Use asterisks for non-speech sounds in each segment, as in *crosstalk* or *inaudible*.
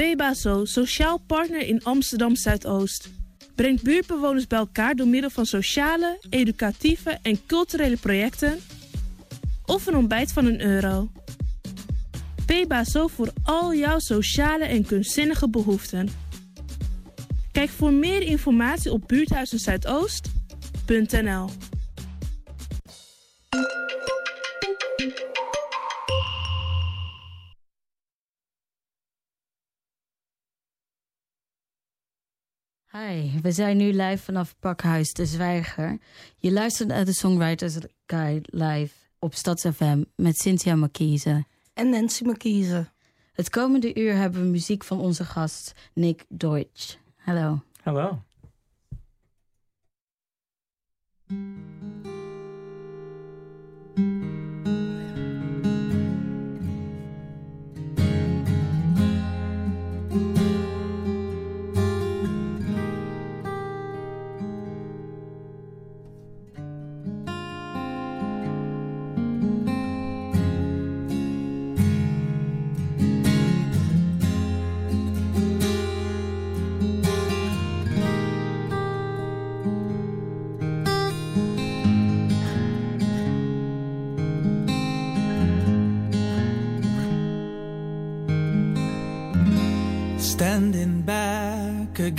PBASO, sociaal partner in Amsterdam Zuidoost. Brengt buurtbewoners bij elkaar door middel van sociale, educatieve en culturele projecten of een ontbijt van een euro. PBASO voor al jouw sociale en kunstzinnige behoeften. Kijk voor meer informatie op buurthuizenzuidoost.nl we zijn nu live vanaf Pakhuis de Zwijger. Je luistert naar de Songwriters Guide live op StadsFM met Cynthia Marquise. En Nancy Marquise. Het komende uur hebben we muziek van onze gast Nick Deutsch. Hallo. Hallo.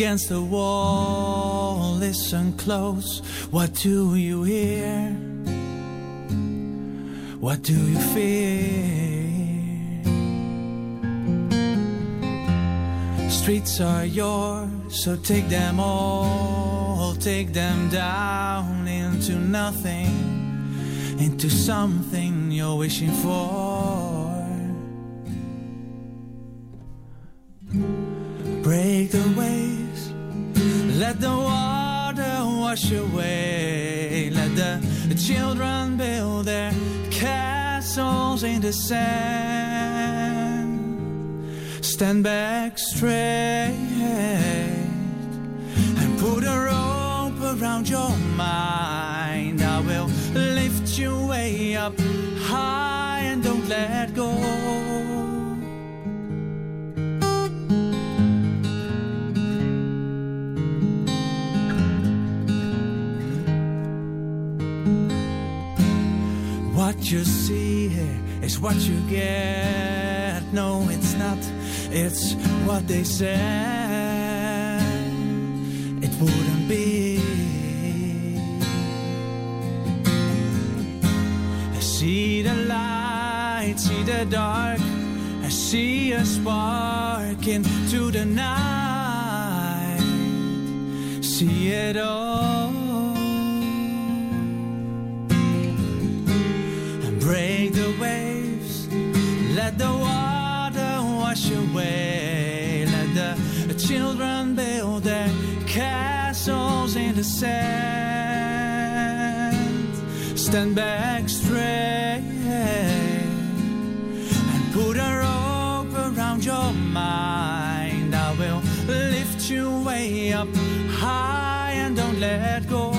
Against the wall, listen close. What do you hear? What do you fear? Streets are yours, so take them all, take them down into nothing, into something you're wishing for. Break the waves, let the water wash away. Let the children build their castles in the sand. Stand back straight and put a rope around your mind. I will lift you way up high and don't let go. You see here is what you get. No, it's not, it's what they said. It wouldn't be. I see the light, see the dark. I see a spark into the night. See it all. Break the waves. Let the water wash away. Let the children build their castles in the sand. Stand back straight and put a rope around your mind. I will lift you way up high and don't let go.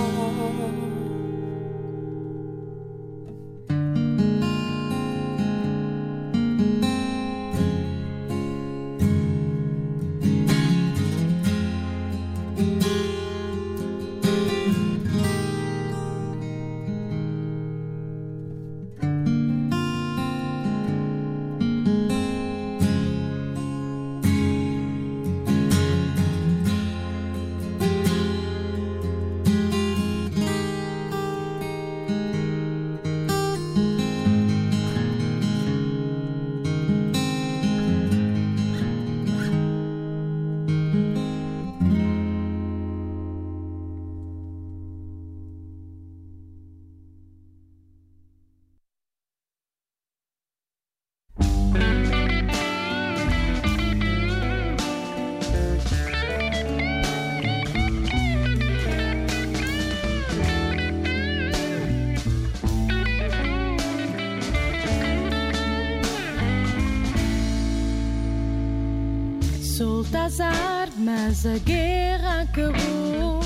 Solta as armas, a guerra acabou.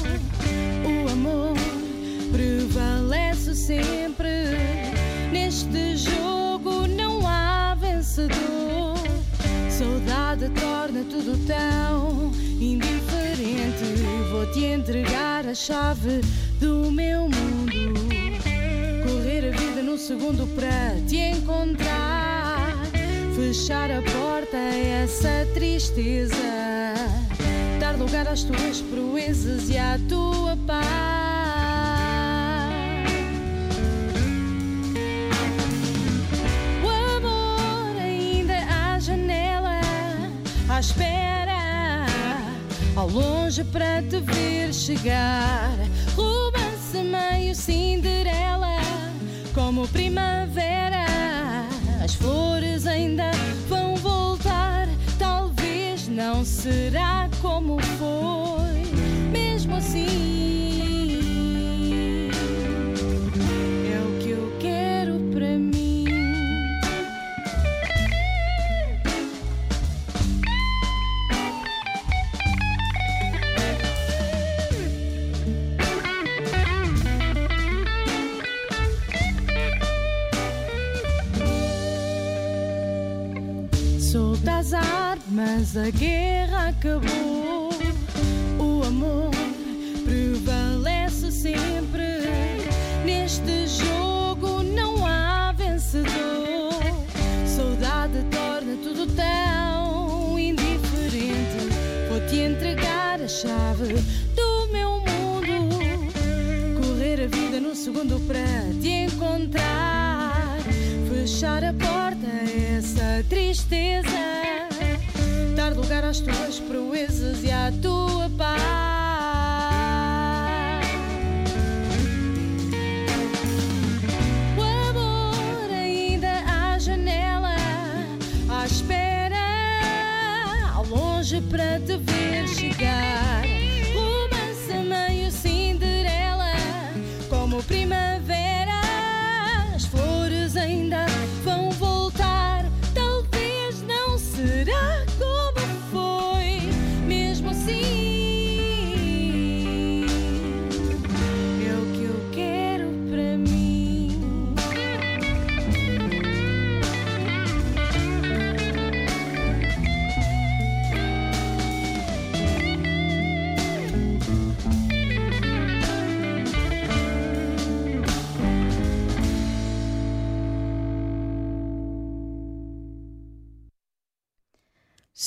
O amor prevalece sempre. Neste jogo não há vencedor. Saudade torna tudo tão indiferente. Vou-te entregar a chave do meu mundo. Correr a vida num segundo para te encontrar. Fechar a porta a essa tristeza. Dar lugar às tuas proezas e à tua paz. à espera, ao longe para te ver chegar. Romance meio Cinderela, como primavera. As flores ainda vão não será como foi, mesmo assim. A guerra acabou, o amor prevalece sempre. Neste jogo não há vencedor. Saudade torna tudo tão indiferente. Vou-te entregar a chave do meu mundo. Correr a vida num segundo para te encontrar. Fechar a porta a essa tristeza dar lugar às tuas proezas e à tua paz.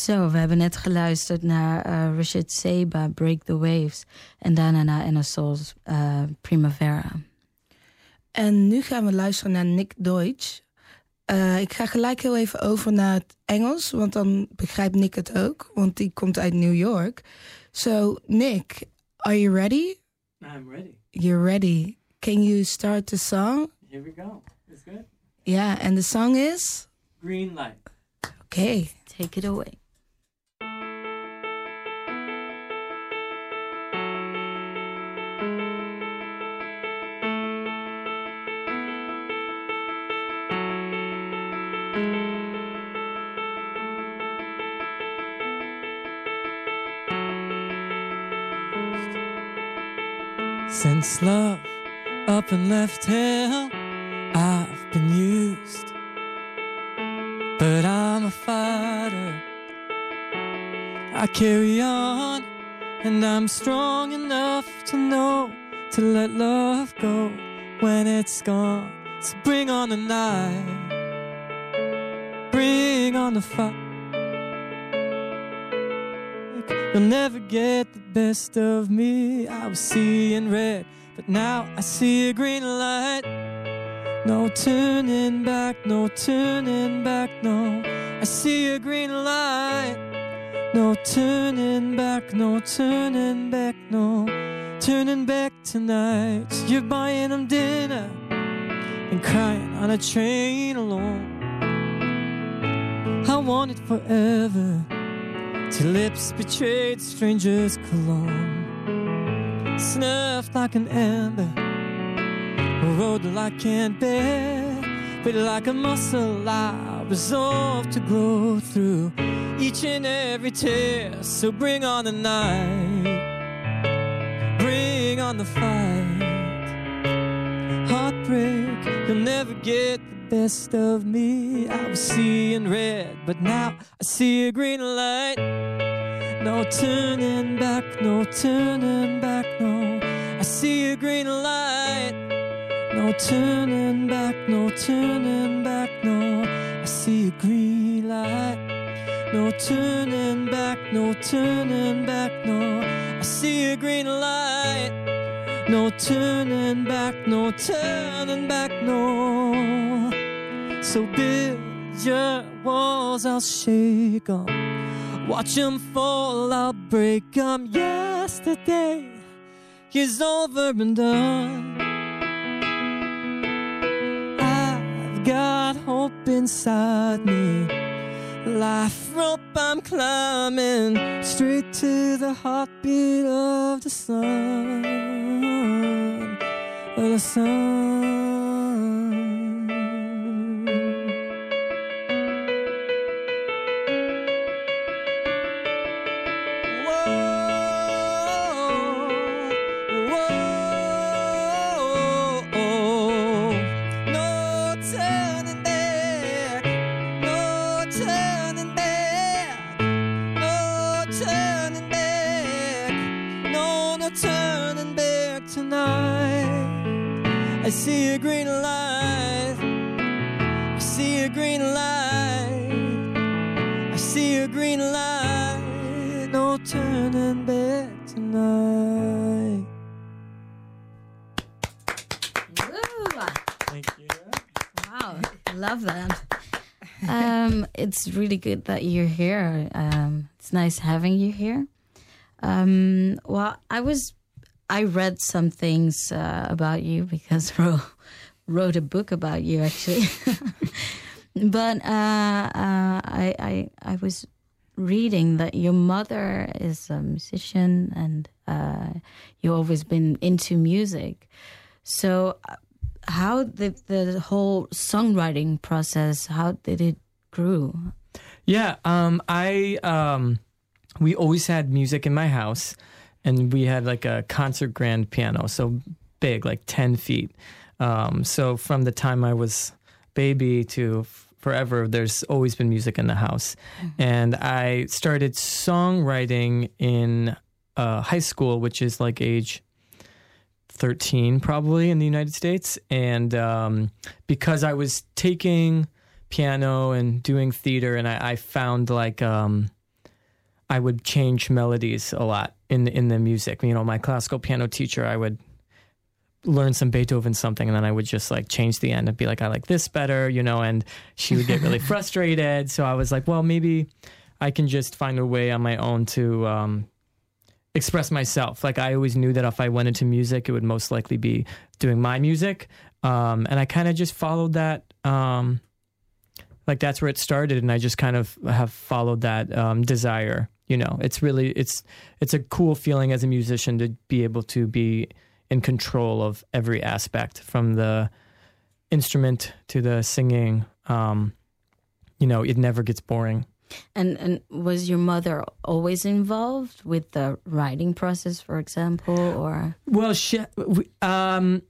Zo, we hebben net geluisterd naar uh, Richard Seba, Break the Waves. En daarna naar Inner Souls, uh, Primavera. En nu gaan we luisteren naar Nick Deutsch. Uh, ik ga gelijk heel even over naar het Engels, want dan begrijpt Nick het ook. Want die komt uit New York. So, Nick, are you ready? I'm ready. You're ready. Can you start the song? Here we go. It's good. Yeah, and the song is? Green Light. Okay. Take it away. Since love up and left hell, I've been used. But I'm a fighter. I carry on, and I'm strong enough to know to let love go when it's gone. So bring on the night, bring on the fire. You'll never get the best of me. I was seeing red, but now I see a green light. No turning back, no turning back, no. I see a green light. No turning back, no turning back, no. Turning back tonight. You're buying them dinner and crying on a train alone. I want it forever. Till lips betrayed strangers' cologne. Snuffed like an ember, a road that I can't bear. But like a muscle, I resolve to grow through each and every tear. So bring on the night, bring on the fight. Heartbreak, you'll never get best of me. I was seeing red, but now I see a green light. No turning back, no turning back, no. I see a green light. No turning back, no turning back, no. I see a green light. No turning back, no turning back, no. I see a green light. No turning back, no turning back, no. So build your walls, I'll shake them. Watch them fall, I'll break them. Yesterday is over and done. I've got hope inside me. Life rope, I'm climbing straight to the heartbeat of the sun. Of the sun. Really good that you're here. Um, it's nice having you here. Um, well, I was, I read some things uh, about you because *laughs* Ro wrote a book about you actually. *laughs* but uh, uh, I, I, I was reading that your mother is a musician and uh, you've always been into music. So, uh, how did the whole songwriting process? How did it grew? Yeah, um, I um, we always had music in my house, and we had like a concert grand piano, so big, like ten feet. Um, so from the time I was baby to f- forever, there's always been music in the house, and I started songwriting in uh, high school, which is like age 13 probably in the United States. And um, because I was taking piano and doing theater, and I, I found like um, I would change melodies a lot in in the music. You know, my classical piano teacher, I would learn some Beethoven something, and then I would just like change the end and be like, I like this better, you know. And she would get really *laughs* frustrated. So I was like, well, maybe I can just find a way on my own to um, express myself. Like I always knew that if I went into music, it would most likely be doing my music. Um, and I kind of just followed that. Um, like that's where it started, and I just kind of have followed that um, desire. You know, it's really it's it's a cool feeling as a musician to be able to be in control of every aspect, from the instrument to the singing. Um, you know, it never gets boring. And and was your mother always involved with the writing process, for example, or Well, she, um,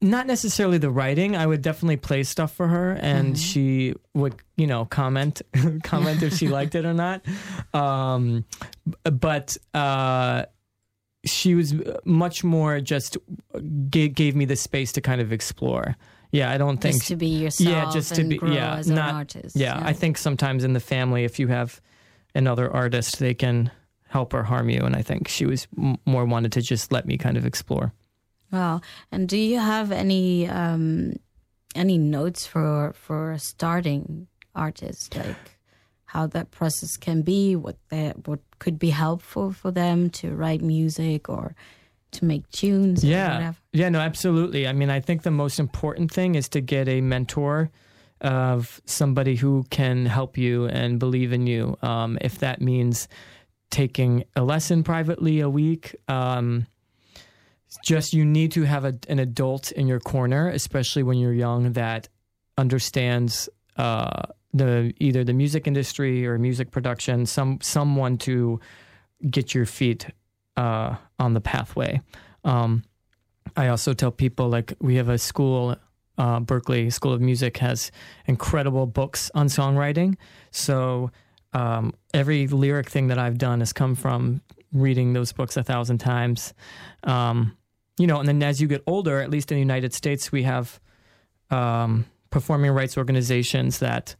not necessarily the writing. I would definitely play stuff for her, and she would, you know, comment *laughs* comment if she liked it or not. Um, but uh, she was much more just gave, gave me the space to kind of explore. Yeah, I don't think just to be yourself? yeah, just to be yeah, not artist. yeah, I think sometimes in the family, if you have another artist, they can help or harm you. And I think she was m- more wanted to just let me kind of explore. Wow. And do you have any um, any notes for for a starting artist, like how that process can be, what they, what could be helpful for them to write music or to make tunes? or Yeah. Yeah, no, absolutely. I mean, I think the most important thing is to get a mentor of somebody who can help you and believe in you. Um, if that means taking a lesson privately a week, um, just you need to have a, an adult in your corner, especially when you're young, that understands uh, the either the music industry or music production. Some someone to get your feet uh, on the pathway. Um, I also tell people like we have a school uh, Berklee School of Music has incredible books on songwriting. So um, every lyric thing that I've done has come from reading those books a thousand times. Um, you know, and then as you get older, at least in the United States, we have um, performing rights organizations that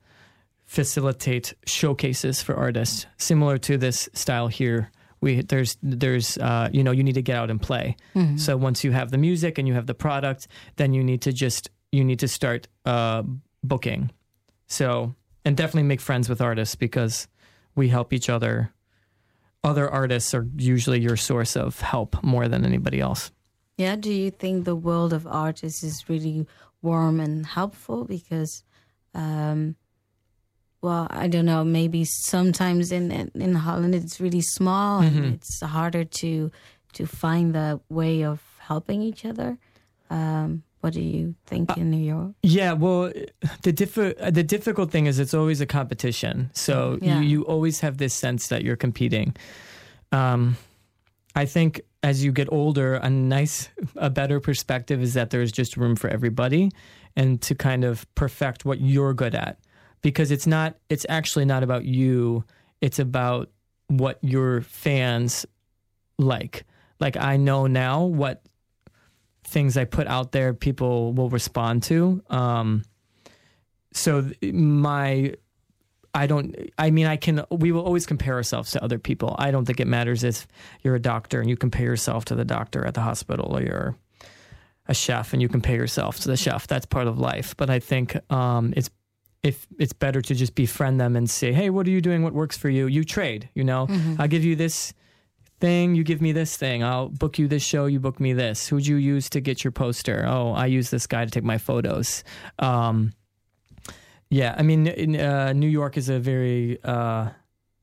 facilitate showcases for artists, similar to this style here. We there's there's uh, you know you need to get out and play. Mhm. So once you have the music and you have the product, then you need to just you need to start uh, booking. So and definitely make friends with artists because we help each other. Other artists are usually your source of help more than anybody else. Yeah, do you think the world of artists is really warm and helpful? Because, um, well, I don't know. Maybe sometimes in in Holland it's really small and Mhm. it's harder to to find the way of helping each other. Um, what do you think in New York? Yeah, well, the diffi- the difficult thing is it's always a competition. So Yeah. you, you always have this sense that you're competing. Um, I think as you get older, a nice, a better perspective is that there's just room for everybody, and to kind of perfect what you're good at, because it's not. It's actually not about you. It's about what your fans like. Like I know now what things I put out there people will respond to. Um, so my, I don't. I mean, I can. We will always compare ourselves to other people. I don't think it matters if you're a doctor and you compare yourself to the doctor at the hospital, or you're a chef and you compare yourself to the chef. That's part of life. But I think um, it's if it's better to just befriend them and say, "Hey, what are you doing? What works for you?" You trade. You know, I'll give you this thing, you give me this thing. I'll book you this show, you book me this. Who'd you use to get your poster? Oh, I use this guy to take my photos. Um, yeah, I mean, in, uh, New York is a very uh,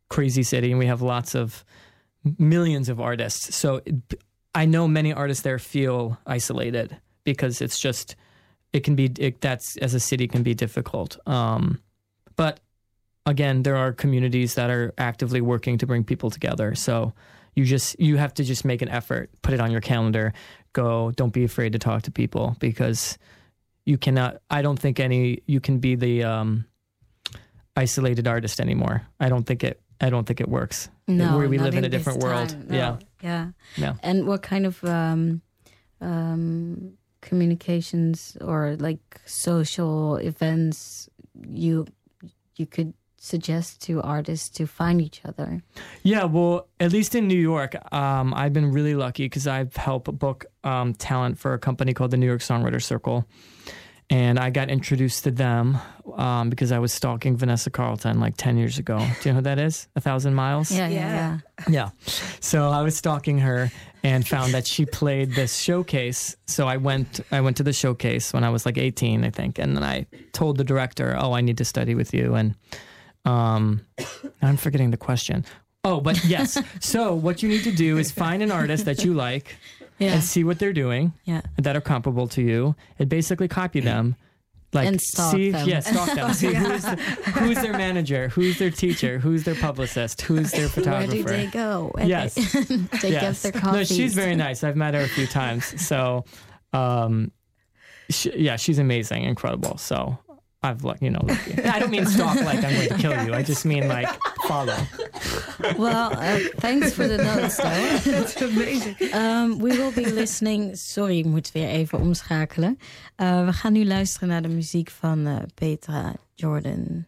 crazy city, and we have lots of millions of artists. So I know many artists there feel isolated because it's just it can be it, that's as a city can be difficult. Um, but again, there are communities that are actively working to bring people together. So you just you have to just make an effort, put it on your calendar, go. Don't be afraid to talk to people because you cannot. I don't think any you can be the um, isolated artist anymore. I don't think it. I don't think it works. No, where we live in a different world. no. Yeah. yeah. Yeah. And what kind of um, um, communications or like social events you you could suggest to artists to find each other? Yeah, well, at least in New York, um, I've been really lucky because I've helped book um, talent for a company called the New York Songwriter Circle. And I got introduced to them um, because I was stalking Vanessa Carlton like 10 years ago. *laughs* Do you know who that is? A Thousand Miles? Yeah, yeah, Yeah. yeah. So I was stalking her and found that she played this showcase. So I went I went to the showcase when I was like 18, I think, and then I told the director, "Oh, I need to study with you." And um I'm forgetting the question. Oh, but yes. *laughs* so what you need to do is find an artist that you like Yeah. and see what they're doing Yeah. that are comparable to you and basically copy them. Like And stalk see, them. yeah, stalk them. See *laughs* who's, the, who's their manager, who's their teacher, who's their publicist, who's their photographer. Where do they go? Where Yes. They, *laughs* they get their coffee. No, she's very nice. I've met her a few times. So, um, she, yeah, she's amazing, incredible. So I've like you know, lucky. *laughs* I don't mean stalk like I'm going to kill you. I just mean like follow. Well, uh, thanks for the notes, though. *laughs* That's amazing. Um, we will be listening. Sorry, ik moet weer even omschakelen. Uh, we gaan nu luisteren naar de muziek van eh, Petra Jordan.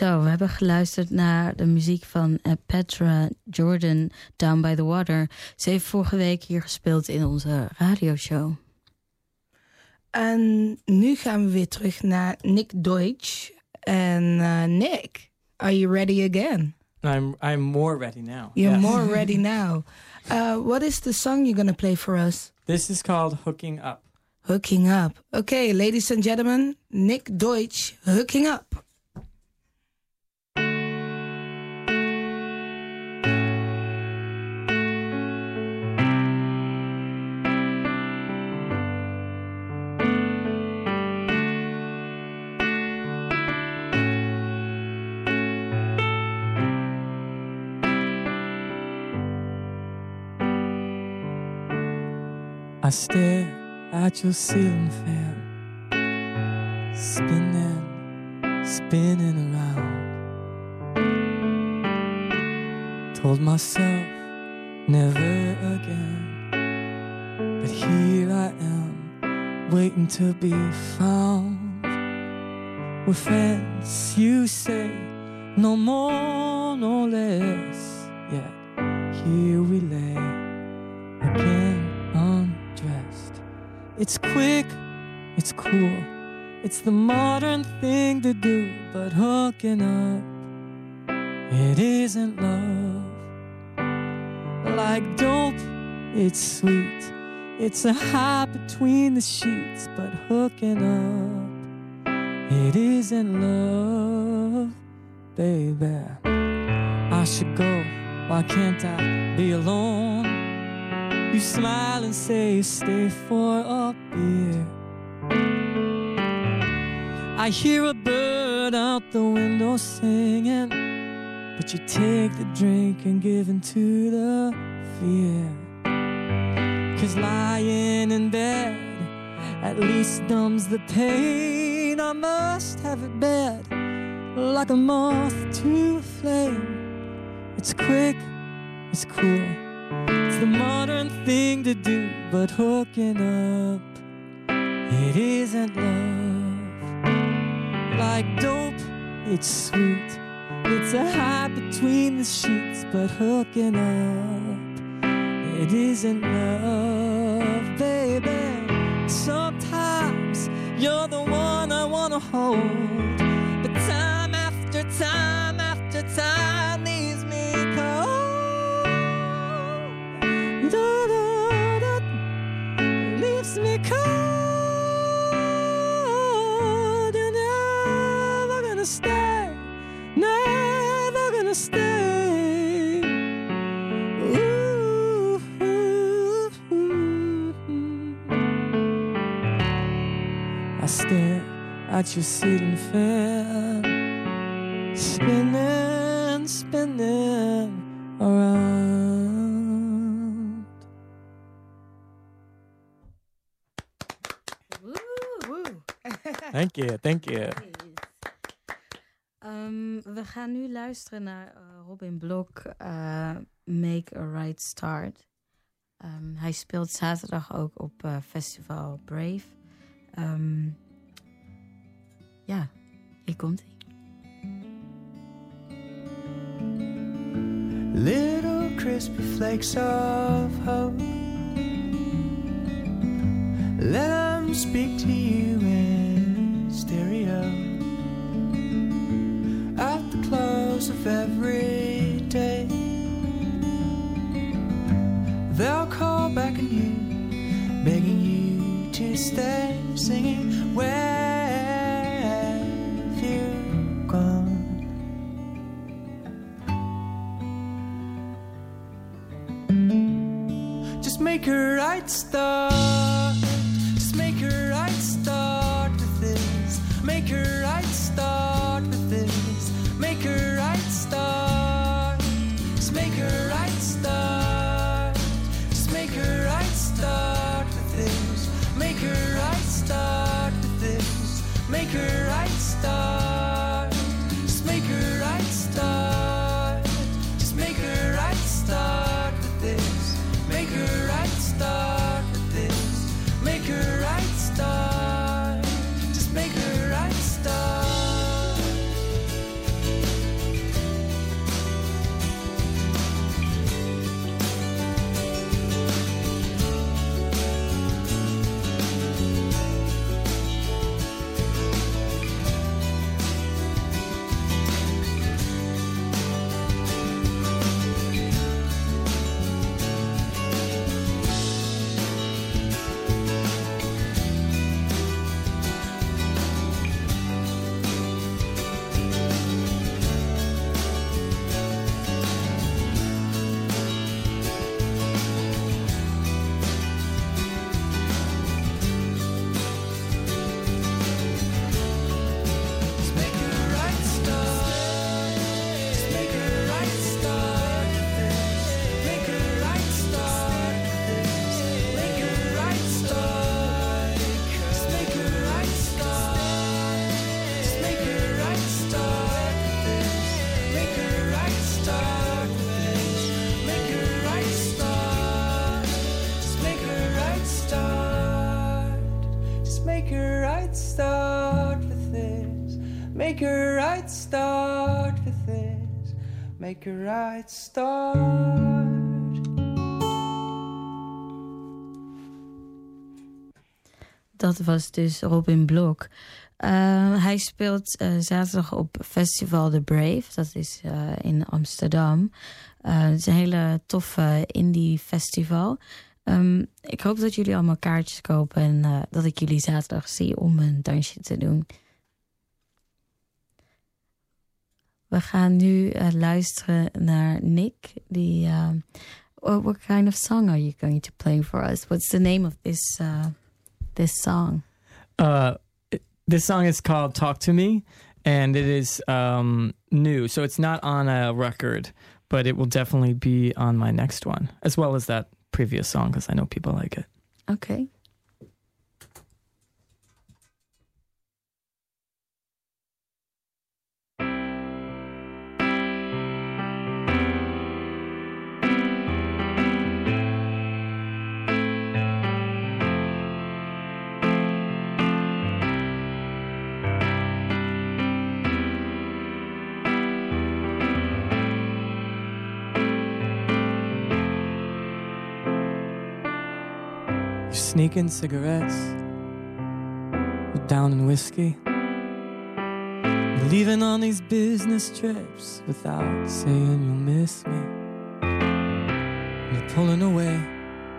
Zo, we hebben geluisterd naar de muziek van eh, Petra Jordan, Down by the Water. Ze heeft vorige week hier gespeeld in onze radioshow. En nu gaan we weer terug naar Nick Deutsch. En eh, Nick, are you ready again? I'm I'm more ready now. You're Yes. more *laughs* ready now. Uh, what is the song you're gonna play for us? This is called Hooking Up. Hooking Up. Okay, ladies and gentlemen, Nick Deutsch, Hooking Up. I stare at your ceiling fan, spinning, spinning around. Told myself never again, but here I am, waiting to be found. We're friends, you say, no more, no less. Yet here we lay again. It's quick, it's cool, it's the modern thing to do, but hooking up, it isn't love. Like dope, it's sweet, it's a high between the sheets, but hooking up, it isn't love, baby. I should go, why can't I be alone? You smile and say, you stay for a beer. I hear a bird out the window singing, but you take the drink and give in to the fear. Cause lying in bed at least numbs the pain. I must have it bad, like a moth to a flame. It's quick, it's cool. The modern thing to do, but hooking up, it isn't love. Like dope, it's sweet. It's a high between the sheets, but hooking up, it isn't love, baby. Sometimes you're the one I wanna hold, but time after time at your ceiling fan, spinning, spinning around. Thank you, thank you. Ehm, we gaan nu luisteren naar eh, Robin Blok, eh, Make a Right Start. Ehm, hij speelt zaterdag ook op eh, Festival Brave. Ehm, ja, hier komt hij. Er. Little crispy flakes of hope. Let them speak to you in stereo. At the close of every day, they'll call back on you, begging you to stay, singing, Where start. Make a right start. Dat was dus Robin Blok. Eh, hij speelt eh, zaterdag op Festival The Brave. Dat is eh, in Amsterdam. Eh, het is een hele toffe indie festival. Ehm, ik hoop dat jullie allemaal kaartjes kopen en dat ik jullie zaterdag zie om een dansje te doen. We gaan nu eh, luisteren naar Nick. Die, uh, what, what kind of song are you going to play for us? What's the name of this uh, this song? Uh, it- this song is called "Talk to Me," and it is um, new, so it's not on a record, but it will definitely be on my next one, as well as that previous song, because I know people like it. Okay. Sneaking cigarettes, down in whiskey, leaving on these business trips without saying you'll miss me. You're pulling away,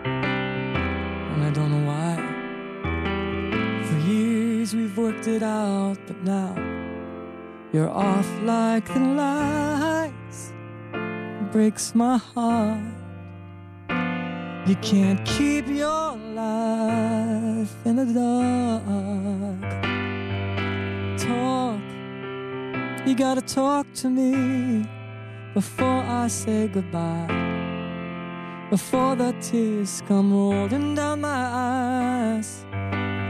and I don't know why. For years we've worked it out, but now you're off like the lights. It breaks my heart. You can't keep your life in the dark. Talk, you gotta talk to me before I say goodbye. Before the tears come rolling down my eyes.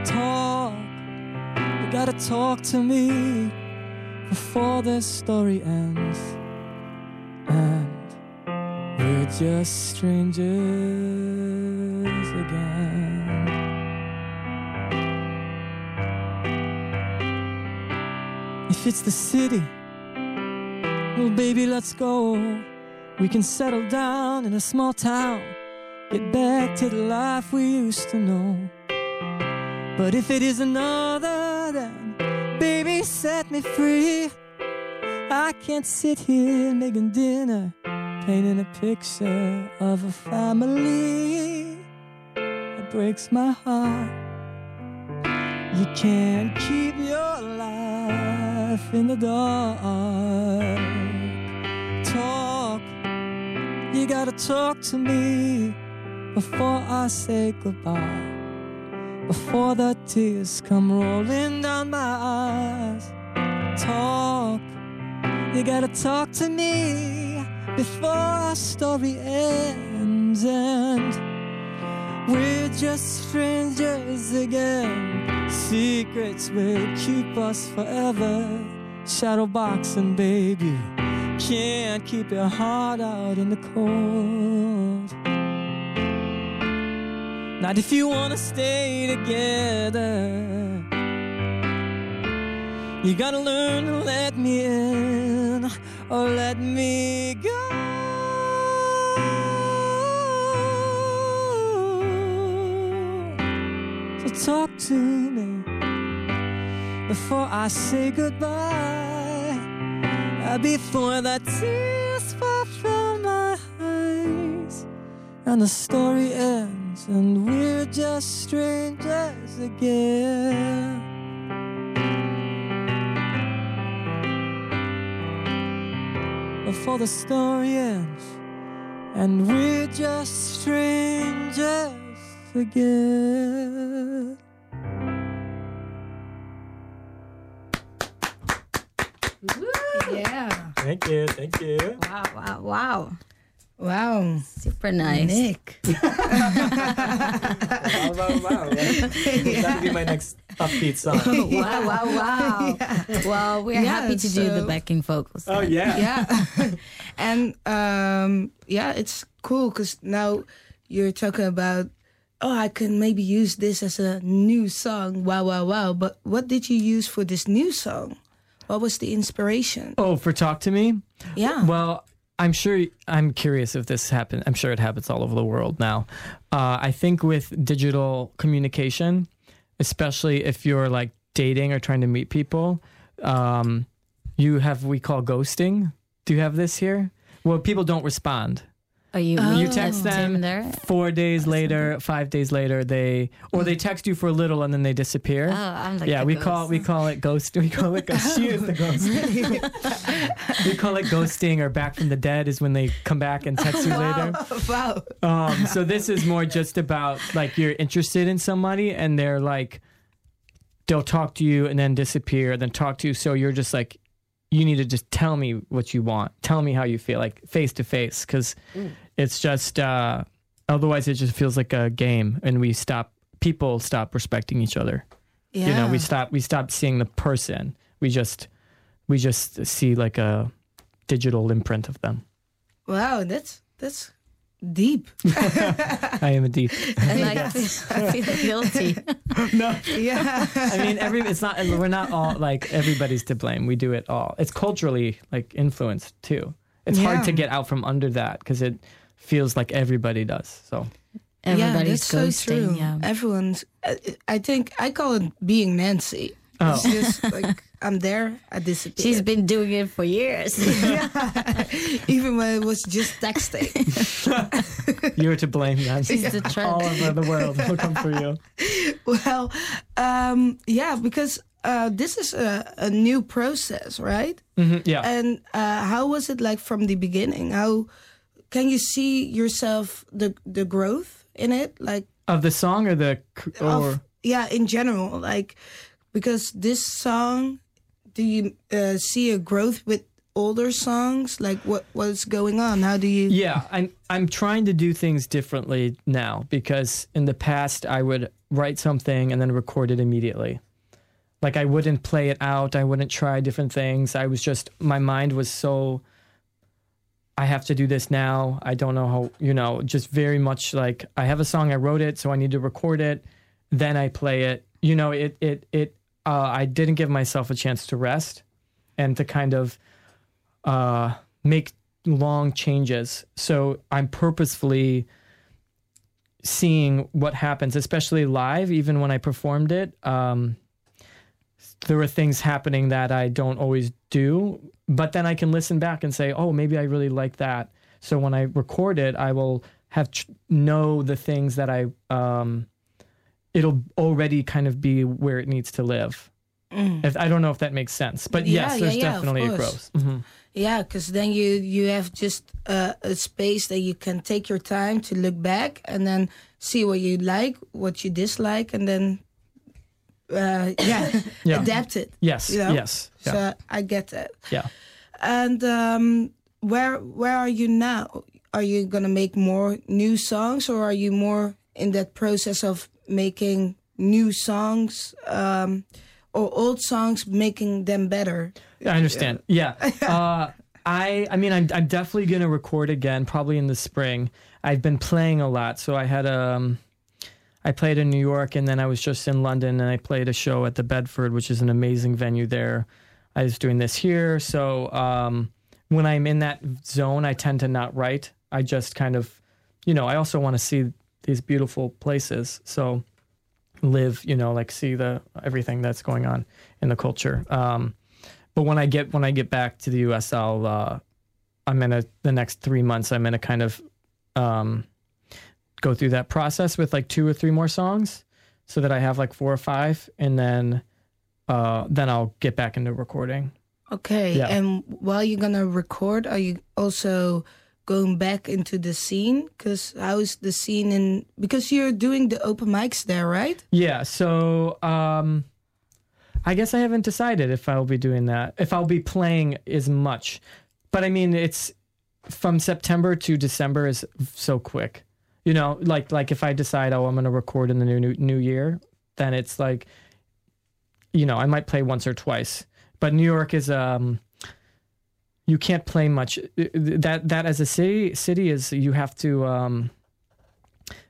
Talk, you gotta talk to me before this story ends. And just strangers again. If it's the city, well, baby, let's go. We can settle down in a small town, get back to the life we used to know. But if it is another, then baby, set me free. I can't sit here making dinner painting a picture of a family that breaks my heart. You can't keep your life in the dark. Talk, you gotta talk to me before I say goodbye. Before the tears come rolling down my eyes. Talk, you gotta talk to me before our story ends and we're just strangers again. Secrets will keep us forever. Shadow boxing, baby. Can't keep your heart out in the cold. Not if you wanna stay together. You gotta learn to let me in or let me go. So talk to me before I say goodbye. Uh, Before the tears fall from my eyes and the story ends and we're just strangers again. Before the story ends and we're just strangers again. Yeah. Thank you, thank you. Wow, wow, wow. Wow. Super nice. Nick. *laughs* wow, wow, wow. That'll be my next upbeat song. *laughs* wow, wow, wow. Well, we're Yeah, happy to do the backing vocals. Oh yeah. yeah *laughs* and um yeah it's cool because now you're talking about oh i can maybe use this as a new song wow wow wow but what did you use for this new song What was the inspiration? Oh, for Talk to Me? Yeah. Well, I'm sure, I'm curious if this happened. I'm sure it happens all over the world now. Uh, I think with digital communication, especially if you're like dating or trying to meet people, um, you have we call ghosting. Do you have this here? Well, people don't respond. Are you Oh. You text them there? four days later, five days later, they or they text you for a little and then they disappear. Oh, I'm like yeah, a we ghost. call we call it ghost. We call it ghost. She is the ghost. *laughs* we call it ghosting or back from the dead is when they come back and text you *laughs* later. wow. Um, so this is more just about like you're interested in somebody and they're like they'll talk to you and then disappear, and then talk to you. So you're just like you need to just tell me what you want. Tell me how you feel, like face to face, because it's just uh, otherwise it just feels like a game, and we stop. People stop respecting each other. Yeah. You know, we stop. We stop seeing the person. We just we just see like a digital imprint of them. wow, that's that's deep. *laughs* I am a deep. And I, feel, I feel guilty. *laughs* no, yeah. I mean, every it's not. We're not all like everybody's to blame. We do it all. It's culturally like influenced too. It's Yeah. hard to get out from under that because it feels like everybody does. So Everybody's yeah, that's ghosting. so true. Yeah. Everyone's. I, I think I call it being Nancy. Oh. It's just like *laughs* I'm there, I disappear. She's been doing it for years. *laughs* even when it was just texting. *laughs* you're to blame, Nancy. She's the trend. all over the world will come for you. well, um, yeah, because uh, this is a, a new process, right? Mhm, yeah. And uh, how was it like from the beginning? How can you see yourself the the growth in it? Like of the song or the or of yeah, in general, like because this song, do you uh, see a growth with older songs? Like what what's going on? How do you? Yeah, I'm I'm trying to do things differently now because in the past I would write something and then record it immediately. Like I wouldn't play it out, I wouldn't try different things. I was just my mind was so I have to do this now. I don't know how, you know, just very much like I have a song I wrote it, so I need to record it, then I play it. You know, it it it uh I didn't give myself a chance to rest and to kind of uh make long changes. So I'm purposefully seeing what happens, especially live, even when I performed it. Um, there were things happening that I don't always do, but then I can listen back and say, oh, maybe I really like that. So when I record it, I will have tr- know the things that I, um, it'll already kind of be where it needs to live. If, I don't know if that makes sense, but Yeah, yes, yeah, there's yeah, definitely a growth. Mhm. Yeah, because then you you have just uh, a space that you can take your time to look back and then see what you like, what you dislike, and then uh, yeah, *laughs* Yeah. adapt it. Yes, You know? yes, yeah, So I get that. yeah. And um, where where are you now? Are you gonna make more new songs, or are you more in that process of making new songs um, or old songs, making them better? I understand. Yeah. *laughs* Uh, I I mean I'm I'm definitely gonna record again probably in the spring. I've been playing a lot, so I had um I played in New York and then I was just in London and I played a show at the Bedford, which is an amazing venue there. I was doing this here, so um when I'm in that zone, I tend to not write. I just kind of, you know, I also want to see these beautiful places. So live, you know, like see the everything that's going on in the culture. Um, but when I get when I get back to the U.S., I'll uh, I'm gonna the next three months I'm in a kind of um, go through that process with like two or three more songs, so that I have like four or five, and then uh, then I'll get back into recording. Okay. Yeah. And while you're gonna record, are you also going back into the scene? Because how's the scene in? Because you're doing the open mics there, right? Yeah, so um, I guess I haven't decided if I'll be doing that, if I'll be playing as much. But I mean, it's from September to December is so quick. You know, like like if I decide, oh, I'm going to record in the new, new new year, then it's like, you know, I might play once or twice. But New York is um, you can't play much. That that as a city city is you have to um,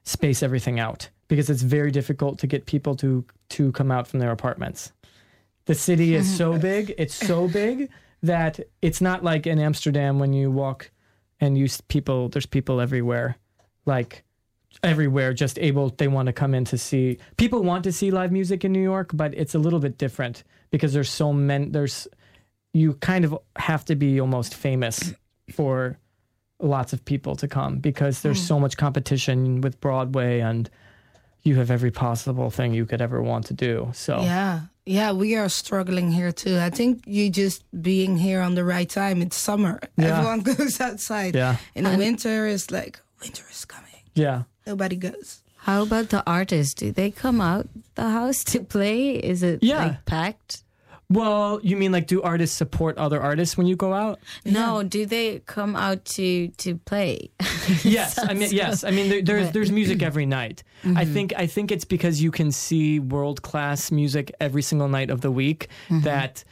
space everything out because it's very difficult to get people to to come out from their apartments. The city is so *laughs* big. It's so big that it's not like in Amsterdam when you walk and you people. There's people everywhere, like everywhere, just able. They want to come in to see. People want to see live music in New York, but it's a little bit different because there's so many. There's you kind of have to be almost famous for lots of people to come because there's hmm. so much competition with Broadway and you have every possible thing you could ever want to do. So Yeah, yeah, we are struggling here too. I think you just being here on the right time. It's summer. Yeah. Everyone *laughs* goes outside. yeah, In the winter, it's like winter is coming. yeah. Nobody goes. How about the artists? Do they come out the house to play? Is it Yeah. like packed? Well, you mean like do artists support other artists when you go out? No, do they come out to to play? *laughs* yes, I mean yes. I mean there, there's there's music every night. Mm-hmm. I think I think it's because you can see world class music every single night of the week mm-hmm. that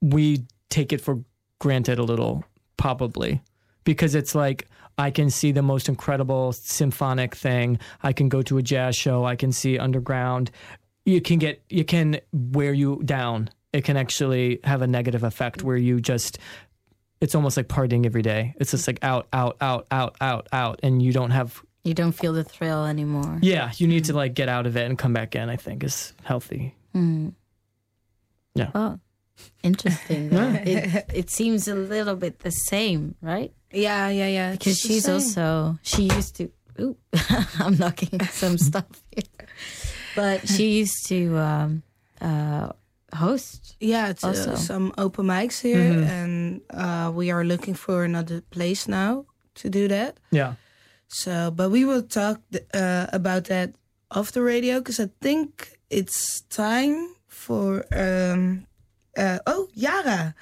we take it for granted a little, probably, because it's like I can see the most incredible symphonic thing. I can go to a jazz show. I can see underground. You can get you can wear you down. It can actually have a negative effect where you just it's almost like partying every day. It's just like out, out, out, out, out, out, and you don't have. You don't feel the thrill anymore. Yeah, you need to like get out of it and come back in. I think is healthy. Mm. Yeah. Oh, interesting. *laughs* it, it seems a little bit the same, right? Yeah, yeah, yeah. Because she's same. also she used to. Ooh, *laughs* I'm knocking *laughs* some stuff here, but she *laughs* used to um, uh, host. Yeah, it's, uh, Also. some open mics here, and uh, we are looking for another place now to do that. Yeah, So, but we will talk uh, about that off the radio because I think it's time for um, uh, oh Yara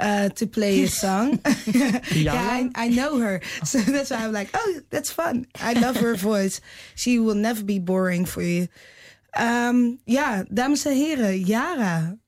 uh, to play a song. *laughs* yeah, I, I know her, so *laughs* that's why I'm like, oh, that's fun. I love her *laughs* voice. She will never be boring for you. Um, ja, dames en heren, Yara.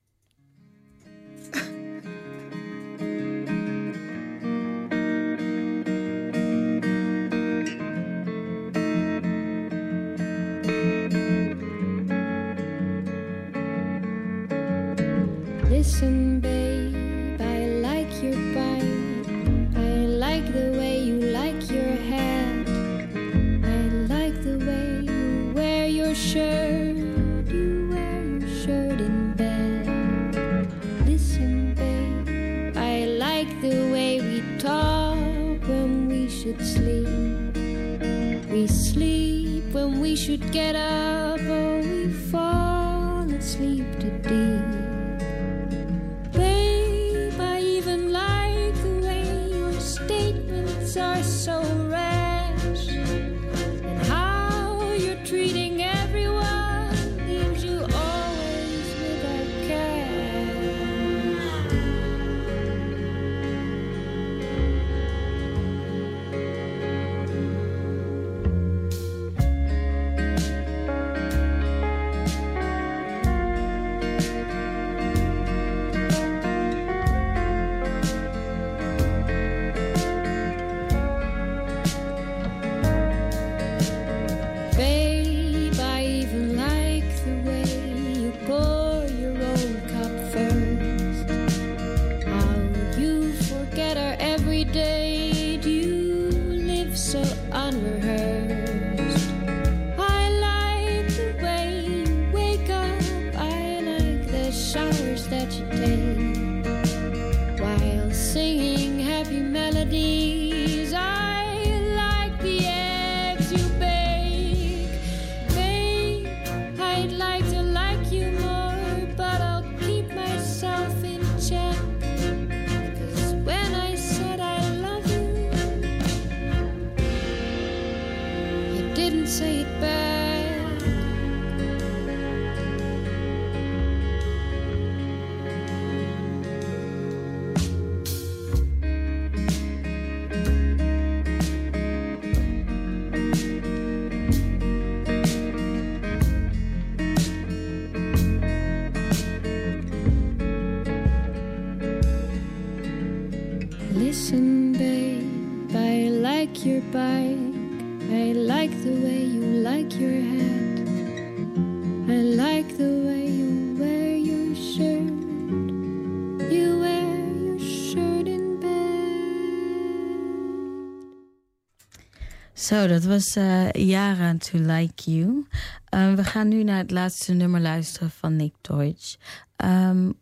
Zo, dat was eh Yara to Like You. Eh, we gaan nu naar het laatste nummer luisteren van Nick Deutsch. Um,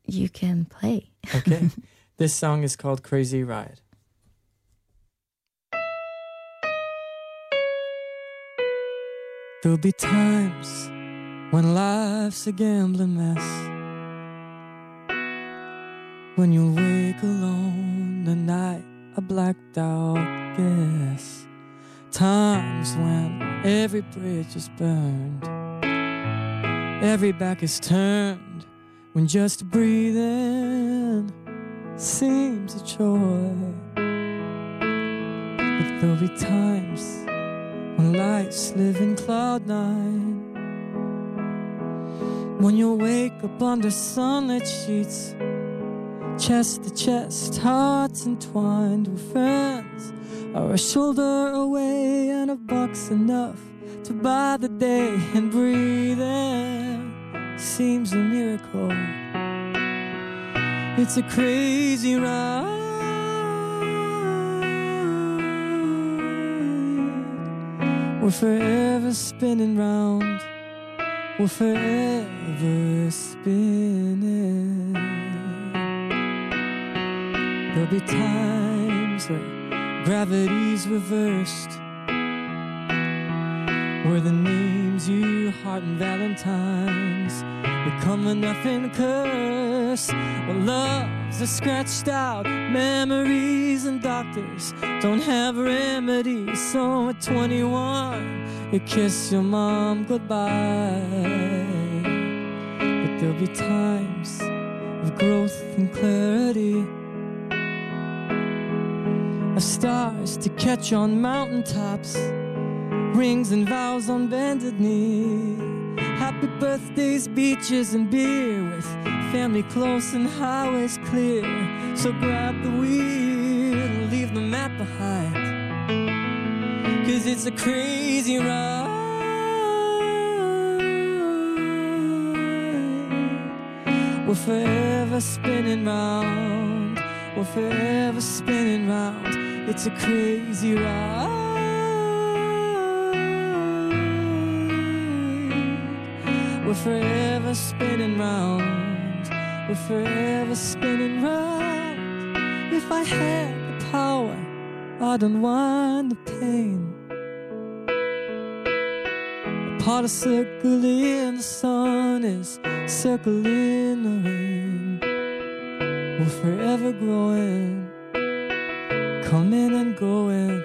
you can play. Okay. *laughs* this song is called Crazy Ride. There'll be times when life's a gambling mess. When you'll wake alone the night a blacked out guess. Times when every bridge is burned, every back is turned, when just breathing seems a chore. But there'll be times when lights live in cloud nine. When you'll wake up under sunlit sheets, chest to chest, hearts entwined with friends, are a shoulder away and a buck's enough to buy the day and breathing seems a miracle. It's a crazy ride. We're forever spinning round. We're forever spinning. There'll be times where gravity's reversed. Where the names you heart and valentines become a nothing curse. Well, loves are scratched out, memories and doctors don't have remedies. So at 21, you kiss your mom goodbye. But there'll be times of growth and clarity. Of stars to catch on mountaintops, rings and vows on bended knee. Happy birthdays, beaches, and beer with family close and highways clear. So grab the wheel and leave the map behind. Cause it's a crazy ride. We're forever spinning round. We're forever spinning round. It's a crazy ride. We're forever spinning round. We're forever spinning round. If I had the power, I'd unwind the pain. A part of circle in the sun is circling the rain. Forever growing, coming and going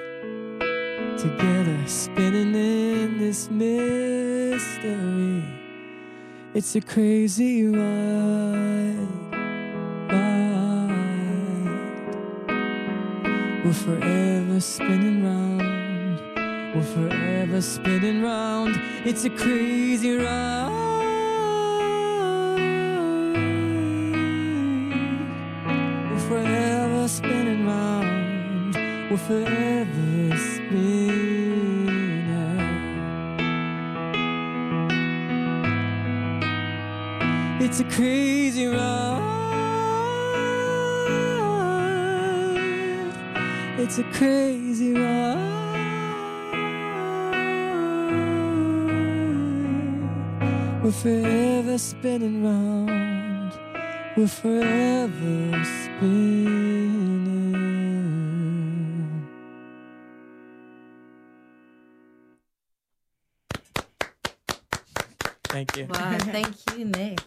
together, spinning in this mystery. It's a crazy ride, ride. We're forever spinning round. We're forever spinning round. It's a crazy ride. We're forever spinning. It's a crazy ride. It's a crazy ride. We're forever spinning round. We're forever spinning. Thank you. Wow, thank you, Nick.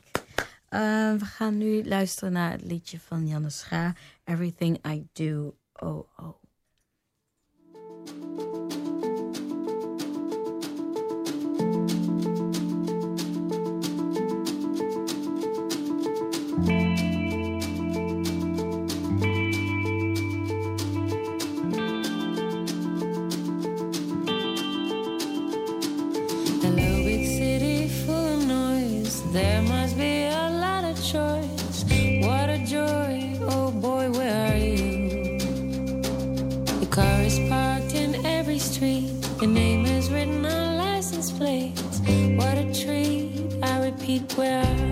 Uh, we gaan nu luisteren naar het liedje van Janne Scha, Everything I Do, Oh Oh. Car is parked in every street. Your name is written on license plates. What a treat, I repeat, where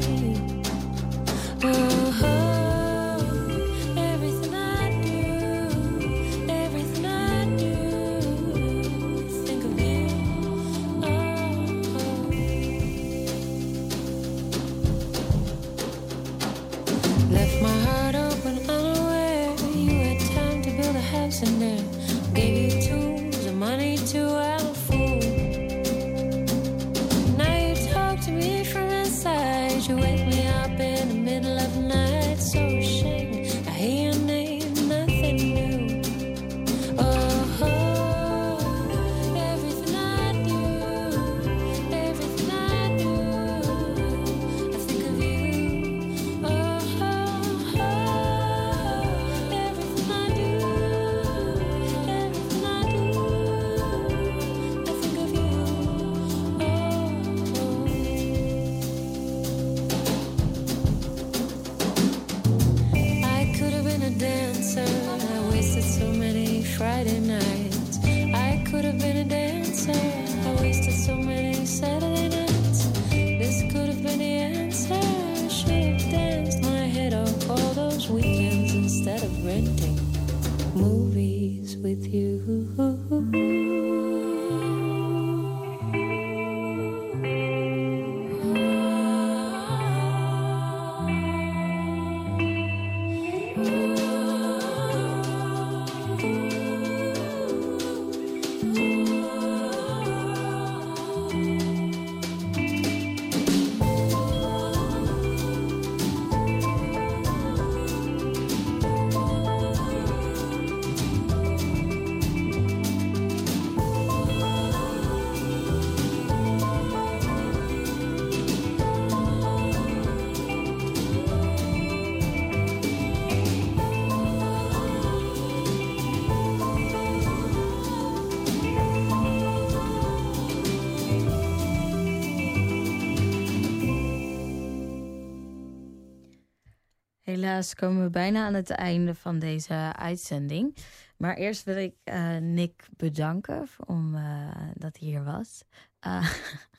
Helaas komen we bijna aan het einde van deze uitzending. Maar eerst wil ik eh, Nick bedanken om eh, dat hij hier was. Uh,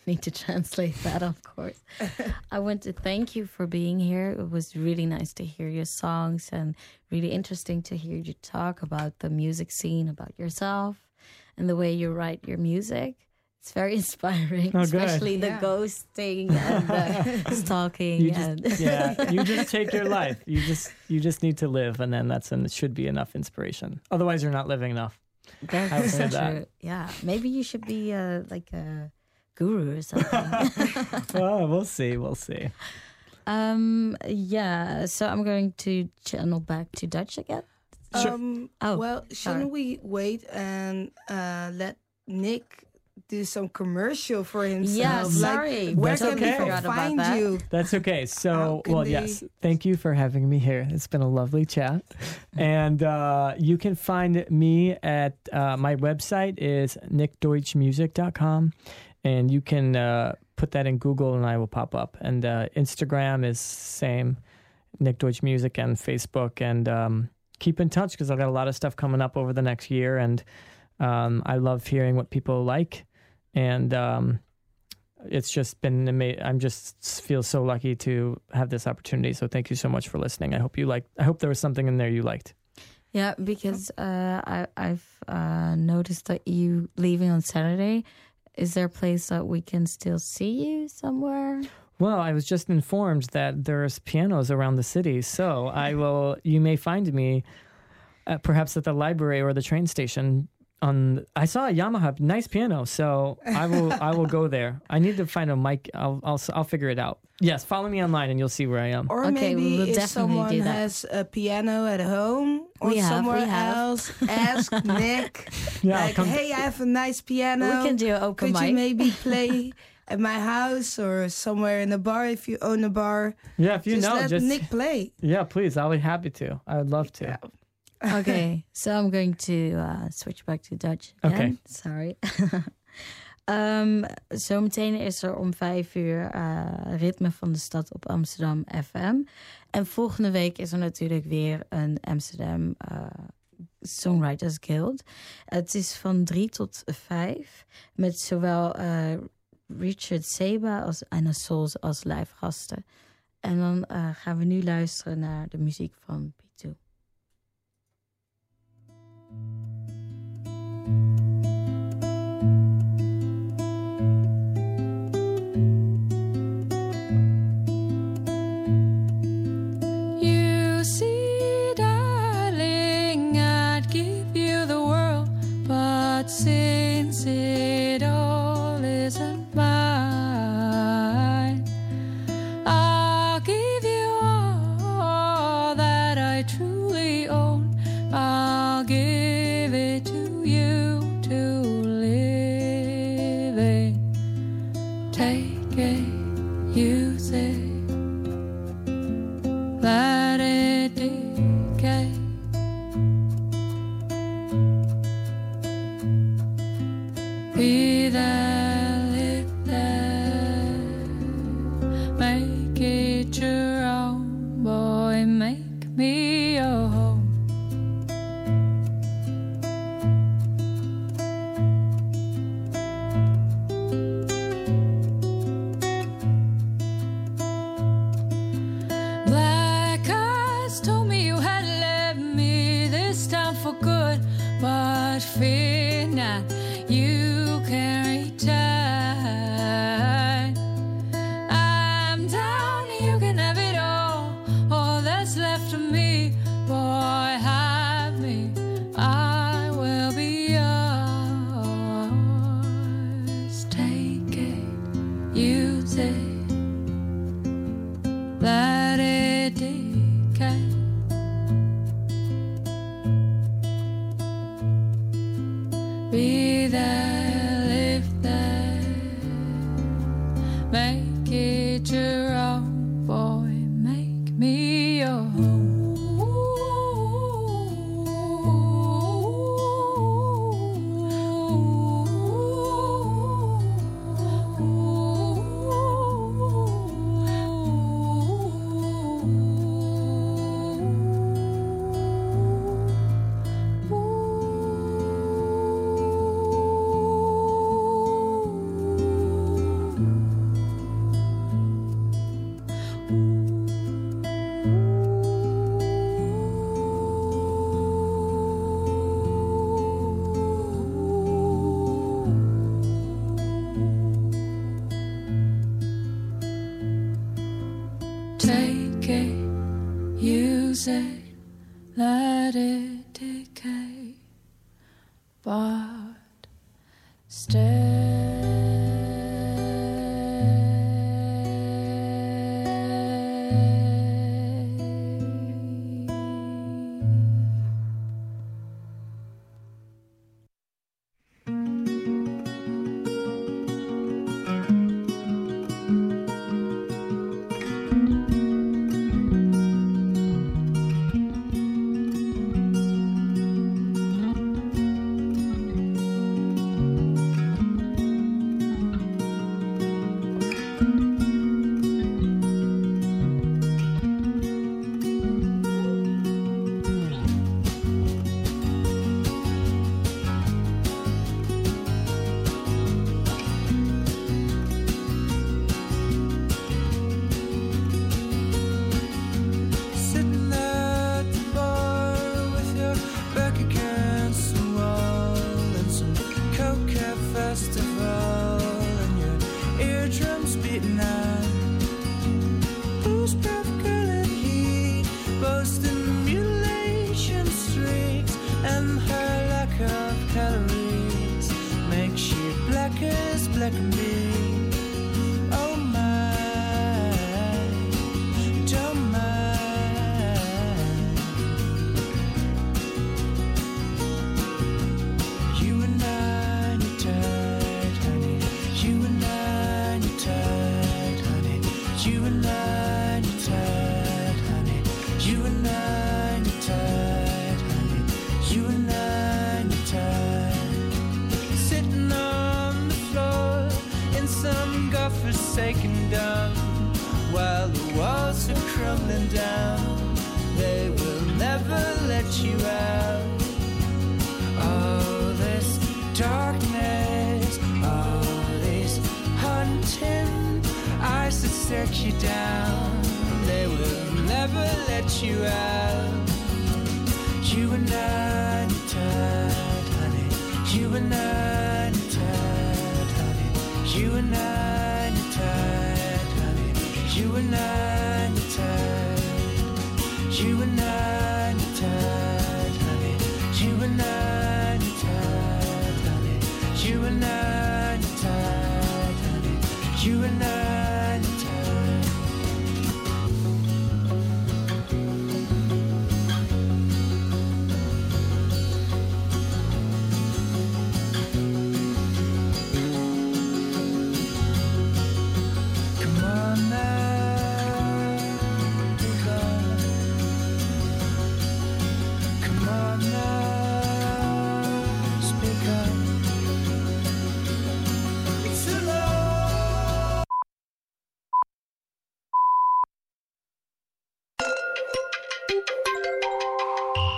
need to translate that, of course. *laughs* I want to thank you for being here. It was really nice to hear your songs and really interesting to hear you talk about the music scene, about yourself, and the way you write your music. It's very *laughs* inspiring, Oh, good. especially the Yeah. ghosting and the *laughs* stalking. You and just, yeah, *laughs* you just take your life. You just you just need to live, and then that's and it should be enough inspiration. Otherwise, you're not living enough. That's so that. true. Yeah, maybe you should be uh, like a guru or something. oh, we'll see. We'll see. um, yeah. So I'm going to channel back to Dutch again. Sure. Um, Oh, well, sorry. shouldn't we wait and uh, let Nick do some commercial for himself? Yeah, Like, sorry. where That's can okay. people find that. you? That's okay. So, well, they- yes. Thank you for having me here. It's been a lovely chat. *laughs* and uh, you can find me at uh, my website is nickdeutschmusic.com. And you can uh, put that in Google and I will pop up. And uh, Instagram is same, Nick Deutsch Music, and Facebook. And um, keep in touch because I've got a lot of stuff coming up over the next year. And um, I love hearing what people like. And um, it's just been amazing. I'm just feel so lucky to have this opportunity. So thank you so much for listening. I hope you liked. I hope there was something in there you liked. Yeah, because uh, I, I've uh, noticed that you leaving on Saturday. Is there a place that we can still see you somewhere? Well, I was just informed that there's pianos around the city, so I will. You may find me, uh, perhaps at the library or the train station. On I saw a Yamaha nice piano, so I will. *laughs* I will go there. I need to find a mic. I'll. I'll. I'll figure it out. Yes, follow me online and you'll see where I am. Or Okay, maybe we'll if definitely someone do has a piano at home or We somewhere have. else, *laughs* ask Nick. *laughs* Yeah, like, come- hey, I have a nice piano. we can do an open Could mic. you maybe play at my house or somewhere in a bar if you own a bar? Yeah, if you just know, let just Nick play. yeah, please. I'll be happy to. I would love to. Okay, so I'm going to uh, switch back to Dutch. Again. Okay. Sorry. *laughs* Ehm, zometeen is er om vijf uur eh, Ritme van de Stad op Amsterdam FM. En volgende week is er natuurlijk weer een Amsterdam eh, Songwriters Guild. Het is van drie tot vijf. Met zowel eh, Richard Seba als Anna Souls als live gasten. En dan gaan we nu luisteren naar de muziek van. You see, darling, I'd give you the world, but since